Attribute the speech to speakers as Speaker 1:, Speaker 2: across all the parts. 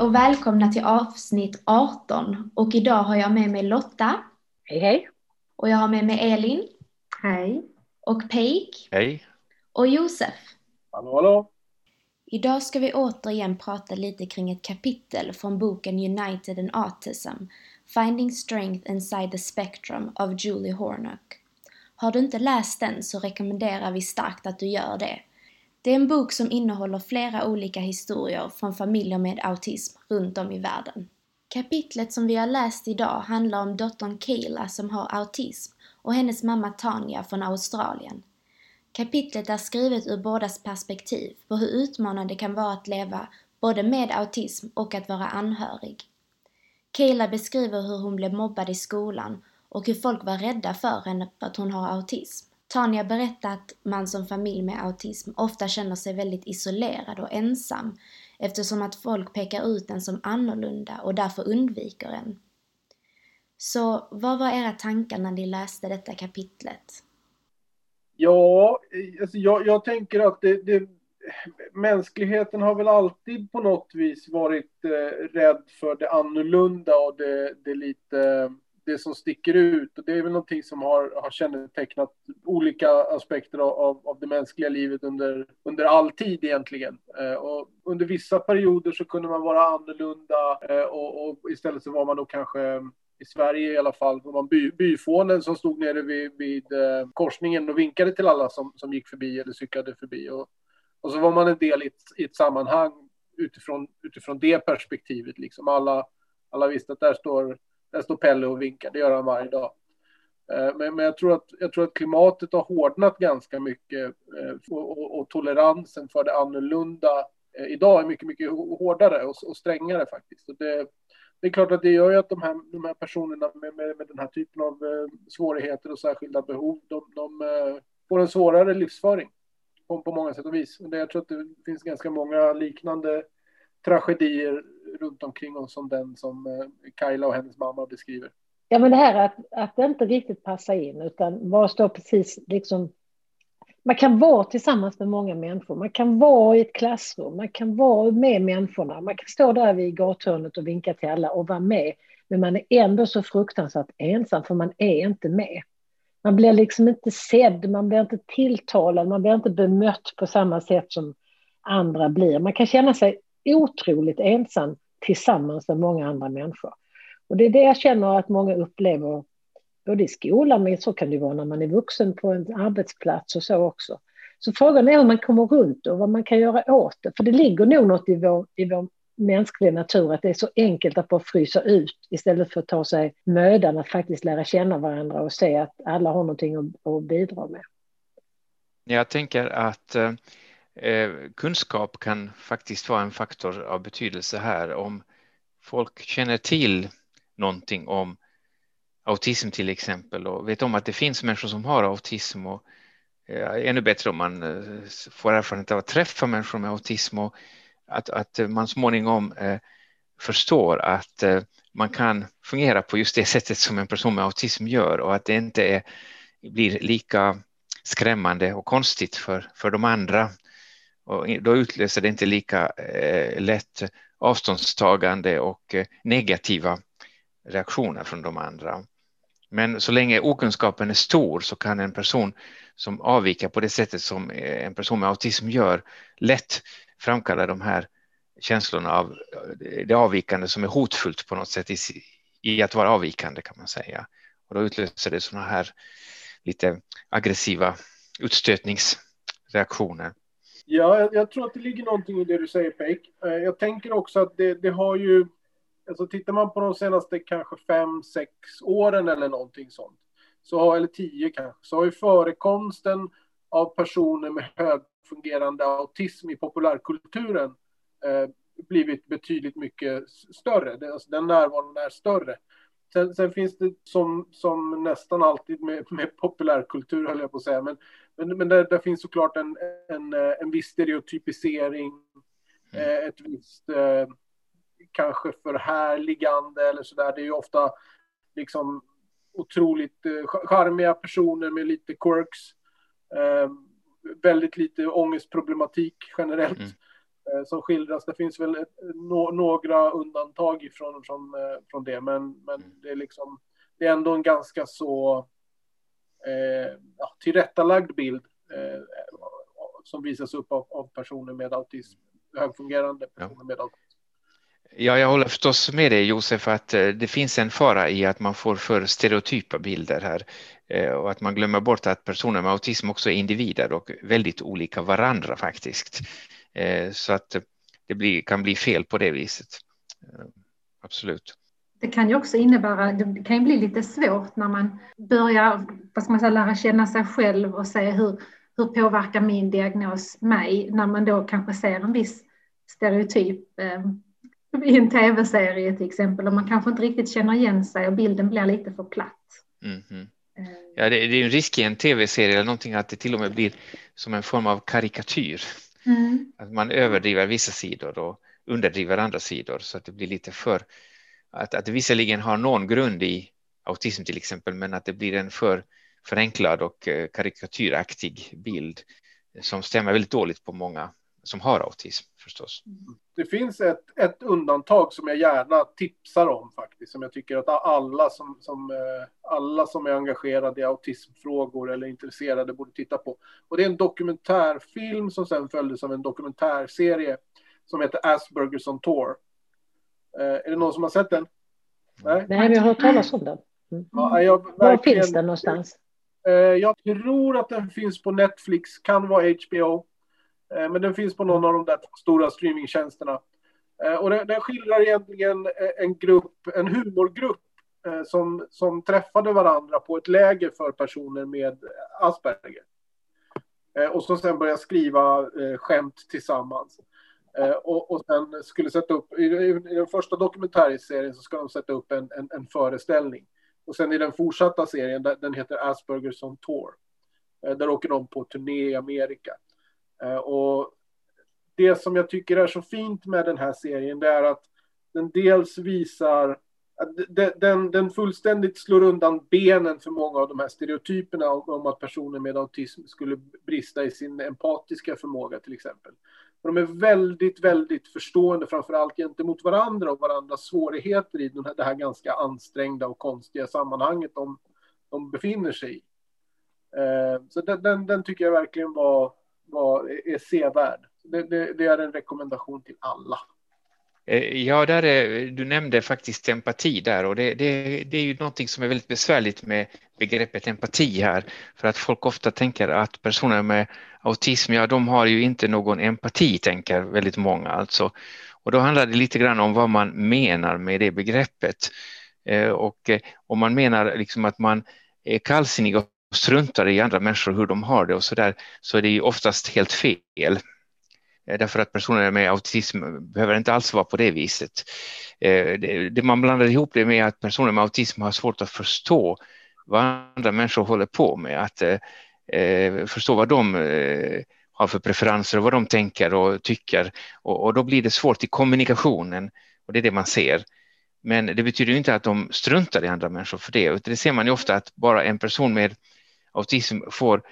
Speaker 1: Hej och välkomna till avsnitt 18 och idag har jag med mig Lotta.
Speaker 2: Hej hej!
Speaker 1: Och jag har med mig Elin.
Speaker 3: Hej.
Speaker 1: Och Peik.
Speaker 4: Hej.
Speaker 1: Och Josef.
Speaker 5: Hallå hallå!
Speaker 1: Idag ska vi återigen prata lite kring ett kapitel från boken United in Autism Finding Strength Inside the Spectrum av Julie Hornock. Har du inte läst den så rekommenderar vi starkt att du gör det. Det är en bok som innehåller flera olika historier från familjer med autism runt om i världen. Kapitlet som vi har läst idag handlar om dottern Kayla som har autism och hennes mamma Tanja från Australien. Kapitlet är skrivet ur bådas perspektiv på hur utmanande det kan vara att leva både med autism och att vara anhörig. Kayla beskriver hur hon blev mobbad i skolan och hur folk var rädda för henne för att hon har autism. Tanja berättar att man som familj med autism ofta känner sig väldigt isolerad och ensam eftersom att folk pekar ut en som annorlunda och därför undviker en. Så vad var era tankar när ni läste detta kapitlet?
Speaker 5: Ja, alltså jag, jag tänker att det, det, mänskligheten har väl alltid på något vis varit eh, rädd för det annorlunda och det, det lite det som sticker ut. Och det är väl någonting som har, har kännetecknat olika aspekter av, av det mänskliga livet under, under all tid egentligen. Eh, och under vissa perioder så kunde man vara annorlunda eh, och, och, istället så var man då kanske i Sverige i alla fall, var man by, byfånen som stod nere vid, vid eh, korsningen och vinkade till alla som, som gick förbi eller cyklade förbi. Och, och så var man en del i ett, i ett sammanhang utifrån, utifrån det perspektivet. Liksom alla, alla visste att där står där står Pelle och vinkar, det gör han varje dag. Eh, men, men jag, tror att, jag tror att klimatet har hårdnat ganska mycket eh, och, och, och toleransen för det annorlunda eh, idag är mycket, mycket hårdare och, och strängare faktiskt. Och det, det är klart att det gör ju att de här, de här personerna med, med, med den här typen av svårigheter och särskilda behov, de, de får en svårare livsföring på, på många sätt och vis. Och det, jag tror att det finns ganska många liknande tragedier runt omkring oss som den som eh, Kajla och hennes mamma beskriver.
Speaker 2: Ja, men det här att, att det inte riktigt passa in, utan bara stå precis liksom... Man kan vara tillsammans med många människor, man kan vara i ett klassrum, man kan vara med människorna, man kan stå där vid gathörnet och vinka till alla och vara med, men man är ändå så fruktansvärt ensam, för man är inte med. Man blir liksom inte sedd, man blir inte tilltalad, man blir inte bemött på samma sätt som andra blir. Man kan känna sig otroligt ensam tillsammans med många andra människor. Och det är det jag känner att många upplever, både i skolan, men så kan det vara när man är vuxen på en arbetsplats och så också. Så frågan är hur man kommer runt och vad man kan göra åt det. För det ligger nog något i vår, i vår mänskliga natur att det är så enkelt att bara frysa ut istället för att ta sig mödan att faktiskt lära känna varandra och se att alla har någonting att, att bidra med.
Speaker 4: Jag tänker att eh, eh, kunskap kan faktiskt vara en faktor av betydelse här. Om folk känner till någonting om autism till exempel och vet om att det finns människor som har autism och eh, ännu bättre om man eh, får erfarenhet av att träffa människor med autism och att, att man småningom eh, förstår att man kan fungera på just det sättet som en person med autism gör och att det inte är, blir lika skrämmande och konstigt för, för de andra. Och då utlöser det inte lika eh, lätt avståndstagande och eh, negativa reaktioner från de andra. Men så länge okunskapen är stor så kan en person som avviker på det sättet som eh, en person med autism gör lätt framkalla de här känslorna av eh, det avvikande som är hotfullt på något sätt i, i att vara avvikande kan man säga. Och då utlöser det sådana här lite aggressiva utstötningsreaktioner.
Speaker 5: Ja, jag, jag, tror att det ligger någonting i det du säger Peik. Eh, jag tänker också att det, det, har ju, alltså tittar man på de senaste kanske fem, sex åren eller någonting sånt, så, eller tio kanske, så har ju förekomsten av personer med högfungerande autism i populärkulturen eh, blivit betydligt mycket större. Det, alltså den närvaron är större. Sen, sen, finns det som, som nästan alltid med, med populärkultur, höll jag på att säga, men, men, men där, där finns såklart en, en, en viss stereotypisering, mm. Eh, ett visst eh, kanske förhärligande eller sådär. Det är ju ofta liksom otroligt eh, charmiga personer med lite quirks. Eh, väldigt lite ångestproblematik generellt. Mm. Eh, som skildras. Det finns väl no några undantag ifrån, från, eh, från det, men, men mm. det, är liksom, det är ändå en ganska så eh, ja, tillrättalagd bild eh, som visas upp av, av, personer med autism, högfungerande personer ja. med autism.
Speaker 4: Ja, jag håller förstås med dig Josef att det finns en fara i att man får för stereotypa bilder här och att man glömmer bort att personer med autism också är individer och väldigt olika varandra faktiskt. Eh, så att det blir, kan bli fel på det viset. Eh, absolut.
Speaker 3: Det kan ju också innebära, det kan ju bli lite svårt när man börjar vad ska man säga, lära känna sig själv och se hur, hur påverkar min diagnos mig när man då kanske ser en viss stereotyp eh, i en tv-serie till exempel och man kanske inte riktigt känner igen sig och bilden blir lite för platt. Mm -hmm.
Speaker 4: Ja, det, det är en risk i en tv-serie eller någonting att det till och med blir som en form av karikatyr. Mm. Att man överdriver vissa sidor och underdriver andra sidor så att det blir lite för att, att det visserligen har någon grund i autism till exempel, men att det blir en för förenklad och eh, karikatyraktig bild som stämmer väldigt dåligt på många som har autism förstås.
Speaker 5: Det finns ett, ett undantag som jag gärna tipsar om faktiskt, som jag tycker att alla som, som, eh, alla som är engagerade i autismfrågor eller intresserade borde titta på. Och det är en dokumentärfilm som sen följdes av en dokumentärserie som heter Aspergers on Tour. Eh, är det någon som har sett den?
Speaker 2: Nej, Nej vi har hört talas om den. Mm. Ja, jag, Var finns den någonstans?
Speaker 5: Eh, jag tror att den finns på Netflix, kan vara HBO. Eh, men den finns på någon av de där stora streamingtjänsterna. Eh, och den, den skildrar egentligen eh, en grupp, en humorgrupp som, som träffade varandra på ett läger för personer med Asperger. Och som sen började skriva skämt tillsammans. Eh, och, och sen skulle sätta upp, i, i den första dokumentärserien så ska de sätta upp en, en, en föreställning. Och sen i den fortsatta serien, den heter Aspergers on Tour. Eh, där åker de på turné i Amerika. Eh, och det som jag tycker är så fint med den här serien det är att den dels visar den, den fullständigt slår undan benen för många av de här stereotyperna om, att personer med autism skulle brista i sin empatiska förmåga till exempel de är väldigt, väldigt förstående, framför allt gentemot varandra och varandras svårigheter i det här ganska ansträngda och konstiga sammanhanget de, de befinner sig i. Eh, så den, den, den tycker jag verkligen var var, är sevärd. Det, det, det, är en rekommendation till alla.
Speaker 4: Eh, ja, där är, du nämnde faktiskt empati där och det, det, det är ju någonting som är väldigt besvärligt med begreppet empati här för att folk ofta tänker att personer med autism, ja de har ju inte någon empati tänker väldigt många alltså. Och då handlar det lite grann om vad man menar med det begreppet. Eh, och eh, om man menar liksom att man är kallsinnig och struntar i andra människor hur de har det och så där så är det ju oftast helt fel. Eh, därför att personer med autism behöver inte alls vara på det viset. Eh, det man blandar ihop det med att personer med autism har svårt att förstå vad andra människor håller på med. Att, eh, förstå vad de har för preferenser och vad de tänker och tycker. Och, då blir det svårt i kommunikationen och det är det man ser. Men det betyder inte att de struntar i andra människor för det. utan Det ser man ju ofta att bara en person med autism får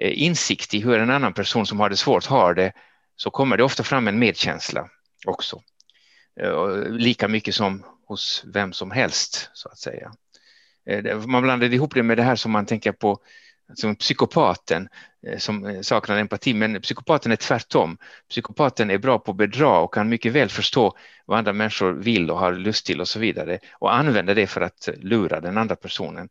Speaker 4: insikt i hur en annan person som har det svårt har det så kommer det ofta fram en medkänsla också. Eh, lika mycket som hos vem som helst så att säga. Eh, man blandade ihop det med det här som man tänker på som psykopaten eh, som saknar empati, men psykopaten är tvärtom. Psykopaten är bra på att bedra och kan mycket väl förstå vad andra människor vill och har lust till och så vidare och använder det för att lura den andra personen.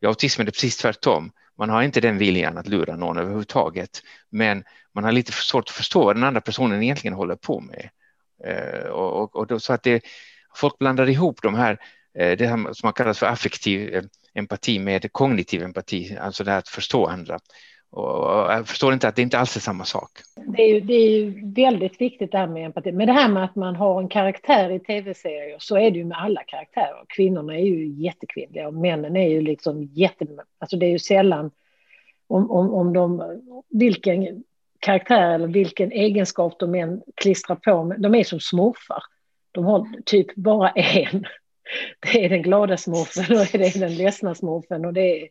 Speaker 4: I autismen är det precis tvärtom. Man har inte den viljan att lura någon överhuvudtaget, men man har lite svårt att förstå vad den andra personen egentligen håller på med. Eh, och, och, och då, så att det, folk blandar ihop de här, eh, det här som man kallar för affektiv eh, empati med kognitiv empati, alltså det här att förstå andra. Och jag förstår inte att det inte alls är samma sak.
Speaker 2: Det är, ju, det är ju väldigt viktigt det här med empati. Men det här med att man har en karaktär i tv-serier så är det ju med alla karaktärer. Kvinnorna är ju jättekvinnliga och männen är ju liksom jätte... Alltså det är ju sällan om, om, om de... Vilken karaktär eller vilken egenskap de än klistrar på. De är som smurfar. De har typ bara en. Det är den glada smurfen och det är den ledsna smurfen och det är,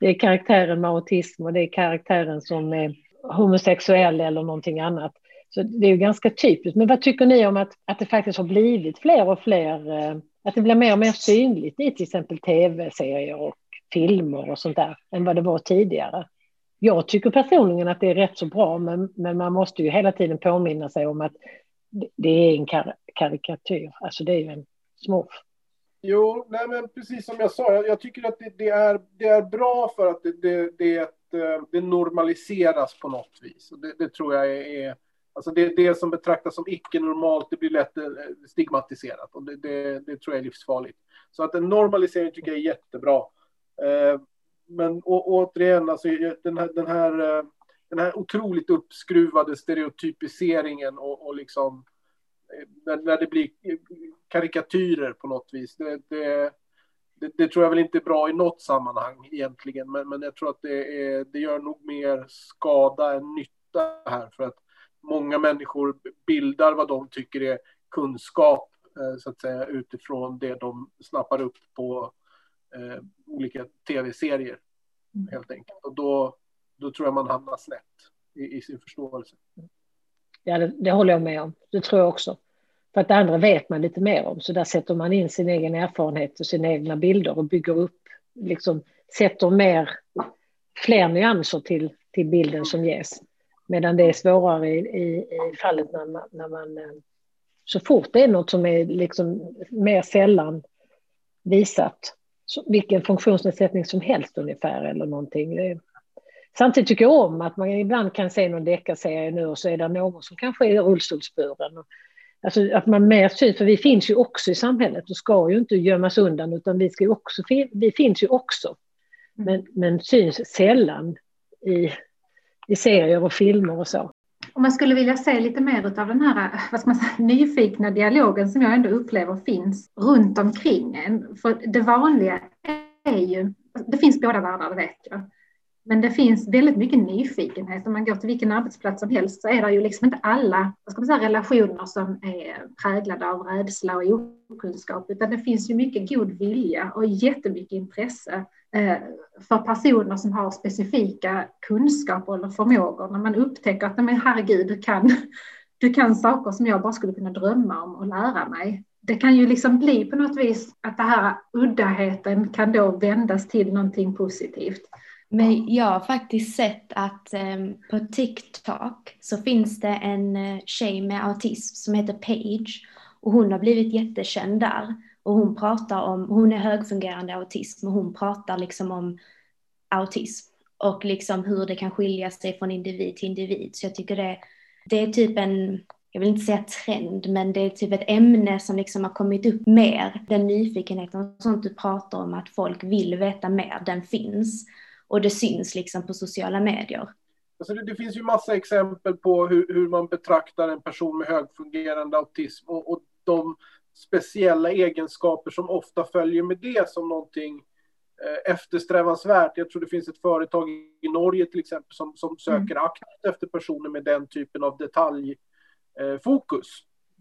Speaker 2: det är karaktären med autism och det är karaktären som är homosexuell eller någonting annat. Så det är ju ganska typiskt. Men vad tycker ni om att, att det faktiskt har blivit fler och fler, eh, att det blir mer och mer synligt i till exempel tv-serier och filmer och sånt där än vad det var tidigare? Jag tycker personligen att det är rätt så bra, men, men man måste ju hela tiden påminna sig om att det är en kar karikatyr, alltså det är ju en smurf.
Speaker 5: Jo, nej men precis som jag sa, jag, jag tycker att det, det, är, det är bra för att det, det, det, eh, det normaliseras på något vis. Och det, det tror jag är, alltså det, det som betraktas som icke-normalt, det blir lätt eh, stigmatiserat och det, det, det tror jag är livsfarligt. Så att en normalisering tycker jag är jättebra. Eh, men å, återigen, alltså, den, här, den, här, eh, den här otroligt uppskruvade stereotypiseringen och, och liksom när, när det blir karikatyrer på något vis. Det, det, det, det, tror jag väl inte är bra i något sammanhang egentligen, men, men jag tror att det, är, det gör nog mer skada än nytta här för att många människor bildar vad de tycker är kunskap eh, så att säga utifrån det de snappar upp på eh, olika tv-serier mm. helt enkelt. Och då, då tror jag man hamnar snett i, i sin förståelse.
Speaker 2: Ja, det, det, håller jag med om. Det tror jag också. För att det andra vet man lite mer om, så där sätter man in sin egen erfarenhet och sina egna bilder och bygger upp, liksom sätter mer, fler nyanser till, till bilden som ges. Medan det är svårare i, i, i fallet när man, när man, eh, så fort det är något som är liksom mer sällan visat, så vilken funktionsnedsättning som helst ungefär eller någonting. Samtidigt tycker jag om att man ibland kan se någon deckarserie nu och så är det någon som kanske är rullstolsburen. Alltså att man mer syns, för vi finns ju också i samhället och ska ju inte gömmas undan utan vi, ska också, vi finns ju också. Men, men syns sällan i, i serier och filmer och så.
Speaker 3: Om man skulle vilja se lite mer av den här vad ska man säga, nyfikna dialogen som jag ändå upplever finns runt omkring en. För det vanliga är ju, det finns båda världar, det vet jag. Men det finns väldigt mycket nyfikenhet. Om man går till vilken arbetsplats som helst så är det ju liksom inte alla vad ska man säga, relationer som är präglade av rädsla och okunskap, utan det finns ju mycket god vilja och jättemycket intresse eh, för personer som har specifika kunskaper eller förmågor. När man upptäcker att, men herregud, du kan, du kan saker som jag bara skulle kunna drömma om och lära mig. Det kan ju liksom bli på något vis att den här uddaheten kan då vändas till någonting positivt.
Speaker 1: Men jag har faktiskt sett att um, på TikTok så finns det en uh, tjej med autism som heter Paige och hon har blivit jättekänd där. Och hon pratar om, hon är högfungerande autism och hon pratar liksom om autism och liksom hur det kan skilja sig från individ till individ. Så jag tycker det, det är typ en, jag vill inte säga trend, men det är typ ett ämne som liksom har kommit upp mer. Den nyfikenheten och sånt du pratar om, att folk vill veta mer, den finns och det syns liksom på sociala medier.
Speaker 5: Alltså det, det finns ju massa exempel på hur, hur, man betraktar en person med högfungerande autism och, och de speciella egenskaper som ofta följer med det som någonting eh, eftersträvansvärt. Jag tror det finns ett företag i Norge till exempel som, som söker mm. aktivt efter personer med den typen av detaljfokus.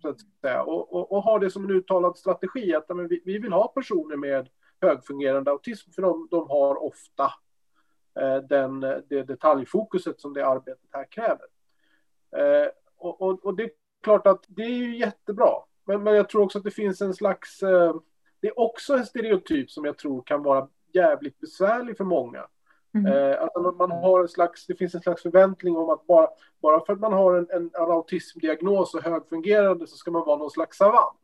Speaker 5: Så att säga. Och, och, och har det som en uttalad strategi att men, vi, vi vill ha personer med högfungerande autism för de, de har ofta eh, den, det detaljfokuset som det arbetet här kräver. Eh, och, och, och, det är klart att det är ju jättebra. Men, men jag tror också att det finns en slags... Eh, det är också en stereotyp som jag tror kan vara jävligt besvärlig för många. Mm. Eh, att man har en slags, det finns en slags förväntning om att bara, bara för att man har en, en, en autismdiagnos och högfungerande så ska man vara någon slags savant.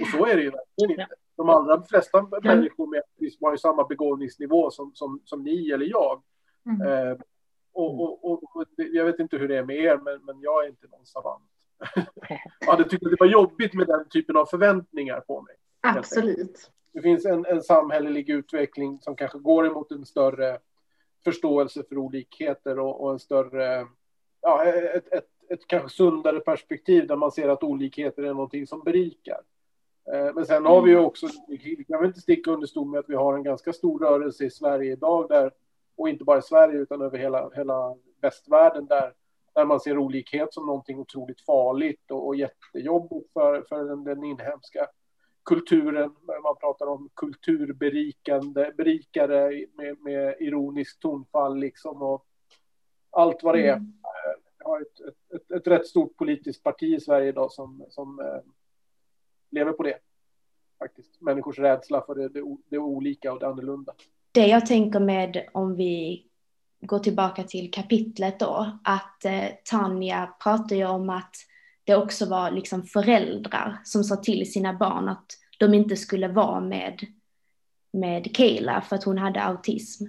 Speaker 5: Och så är det ju verkligen inte. De allra flesta mm. människor med autism har ju samma begåvningsnivå som, som, som ni eller jag. Mm. Eh, och, och, och, jag vet inte hur det är med er, men, men jag är inte någon savant. jag hade tyckt att det var jobbigt med den typen av förväntningar på mig.
Speaker 3: Absolut.
Speaker 5: Det finns en, en samhällelig utveckling som kanske går emot en större förståelse för olikheter och, och en större, ja, ett, ett, ett kanske sundare perspektiv där man ser att olikheter är någonting som berikar. Eh, men sen har vi ju också, vi kan väl inte sticka under stol med att vi har en ganska stor rörelse i Sverige idag där, och inte bara i Sverige utan över hela, hela västvärlden där, där man ser olikhet som någonting otroligt farligt och, och jättejobbigt för, för den, den inhemska kulturen. Man pratar om kulturberikande, berikare med, med ironiskt tonfall liksom och allt vad det är. Mm. Vi har ett, ett, ett, ett rätt stort politiskt parti i Sverige idag som, som eh, lever på det. Faktiskt. Människors rädsla för det, det, det olika och det annorlunda.
Speaker 1: Det jag tänker med om vi går tillbaka till kapitlet då, att eh, Tanja pratar ju om att det också var liksom föräldrar som sa till sina barn att de inte skulle vara med, med Kayla för att hon hade autism.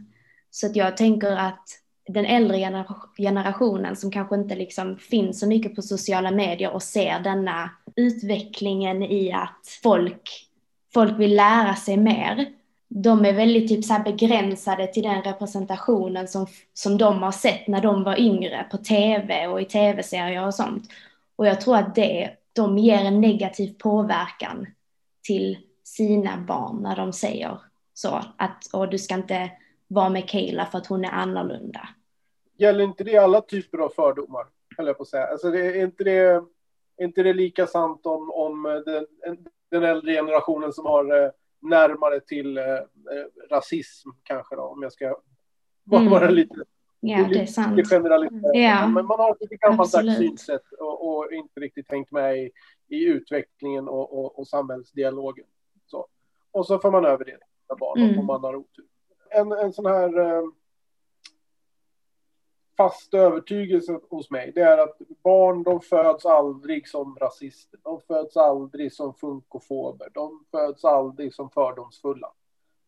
Speaker 1: Så att jag tänker att den äldre generationen som kanske inte liksom finns så mycket på sociala medier och ser denna utvecklingen i att folk, folk vill lära sig mer. De är väldigt typ så begränsade till den representationen som, som de har sett när de var yngre på tv och i tv-serier och sånt. Och jag tror att det, de ger en negativ påverkan till sina barn när de säger så att och du ska inte vara med Kayla för att hon är annorlunda.
Speaker 5: Gäller inte det alla typer av fördomar? Höll jag på att säga. Alltså det, är, inte det, är inte det lika sant om, om den, den äldre generationen som har eh, närmare till eh, eh, rasism kanske då, om jag ska mm. vara lite
Speaker 1: Ja, det är sant.
Speaker 5: Ja, Men man har ett lite gammaldags synsätt och, och, inte riktigt tänkt med i, i utvecklingen och, och, och samhällsdialogen. Så. Och så får man över det till barn mm. om man har otur. En, en sån här eh, fast övertygelse hos mig, det är att barn de föds aldrig som rasister. De föds aldrig som funkofober. De föds aldrig som fördomsfulla.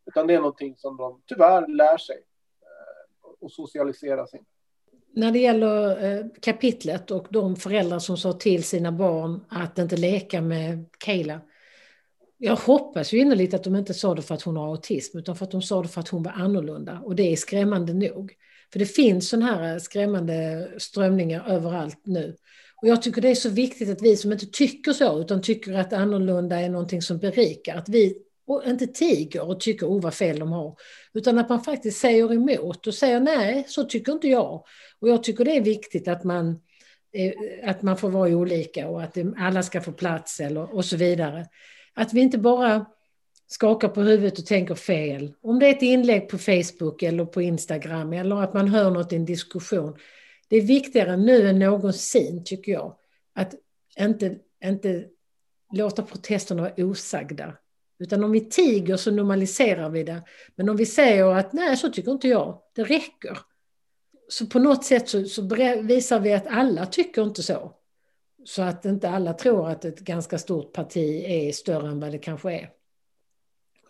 Speaker 5: Utan det är någonting som de tyvärr lär sig eh, och socialiseras in.
Speaker 2: När det gäller eh, kapitlet och de föräldrar som sa till sina barn att inte leka med Kayla. Jag hoppas ju innerligt att de inte sa det för att hon har autism utan för att de sa det för att hon var annorlunda och det är skrämmande nog. För det finns sådana här eh, skrämmande strömningar överallt nu. Och jag tycker det är så viktigt att vi som inte tycker så, utan tycker att annorlunda är någonting som berikar, att vi inte tiger och tycker oh vad fel de har, utan att man faktiskt säger emot och säger nej, så tycker inte jag. Och jag tycker det är viktigt att man, eh, att man får vara olika och att alla ska få plats eller, och så vidare. Att vi inte bara skakar på huvudet och tänker fel. Om det är ett inlägg på Facebook eller på Instagram eller att man hör något i en diskussion. Det är viktigare nu än någonsin, tycker jag, att inte, inte låta protesterna vara osagda. Utan om vi tiger så normaliserar vi det. Men om vi säger att nej, så tycker inte jag, det räcker. Så på något sätt så, så visar vi att alla tycker inte så. Så att inte alla tror att ett ganska stort parti är större än vad det kanske är.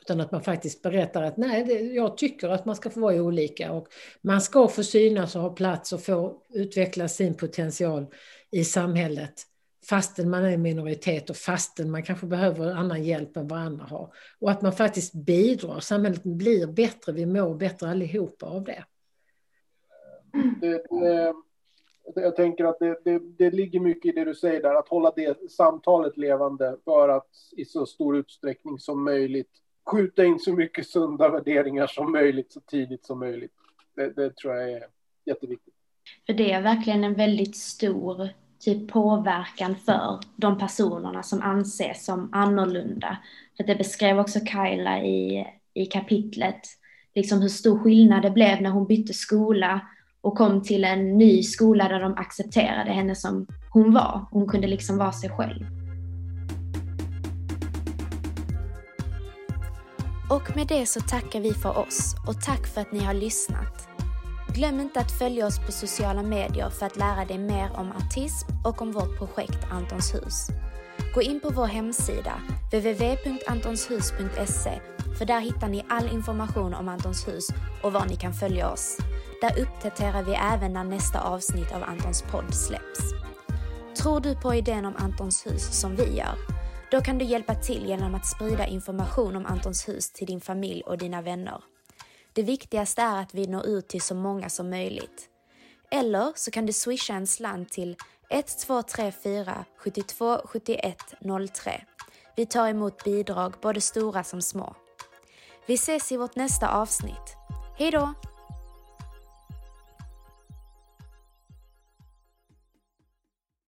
Speaker 2: Utan att man faktiskt berättar att nej, det, jag tycker att man ska få vara olika och man ska få synas och ha plats och få utveckla sin potential i samhället. Fastän man är en minoritet och fastän man kanske behöver annan hjälp än vad andra har. Och att man faktiskt bidrar, samhället blir bättre, vi mår bättre allihopa av det.
Speaker 5: det, det jag tänker att det, det, det, ligger mycket i det du säger där, att hålla det samtalet levande för att i så stor utsträckning som möjligt skjuta in så mycket sunda värderingar som möjligt så tidigt som möjligt. Det, det tror jag är jätteviktigt.
Speaker 1: För det är verkligen en väldigt stor typ påverkan för de personerna som anses som annorlunda. För det beskrev också Kyla i, i kapitlet, liksom hur stor skillnad det blev när hon bytte skola och kom till en ny skola där de accepterade henne som hon var. Hon kunde liksom vara sig själv. Och med det så tackar vi för oss och tack för att ni har lyssnat. Glöm inte att följa oss på sociala medier för att lära dig mer om artism och om vårt projekt Antons hus. Gå in på vår hemsida, www.antonshus.se, för där hittar ni all information om Antons hus och var ni kan följa oss. Där uppdaterar vi även när nästa avsnitt av Antons podd släpps. Tror du på idén om Antons hus som vi gör? Då kan du hjälpa till genom att sprida information om Antons hus till din familj och dina vänner. Det viktigaste är att vi når ut till så många som möjligt. Eller så kan du swisha en slant till 1234 72 71 03. Vi tar emot bidrag, både stora som små. Vi ses i vårt nästa avsnitt. Hej då!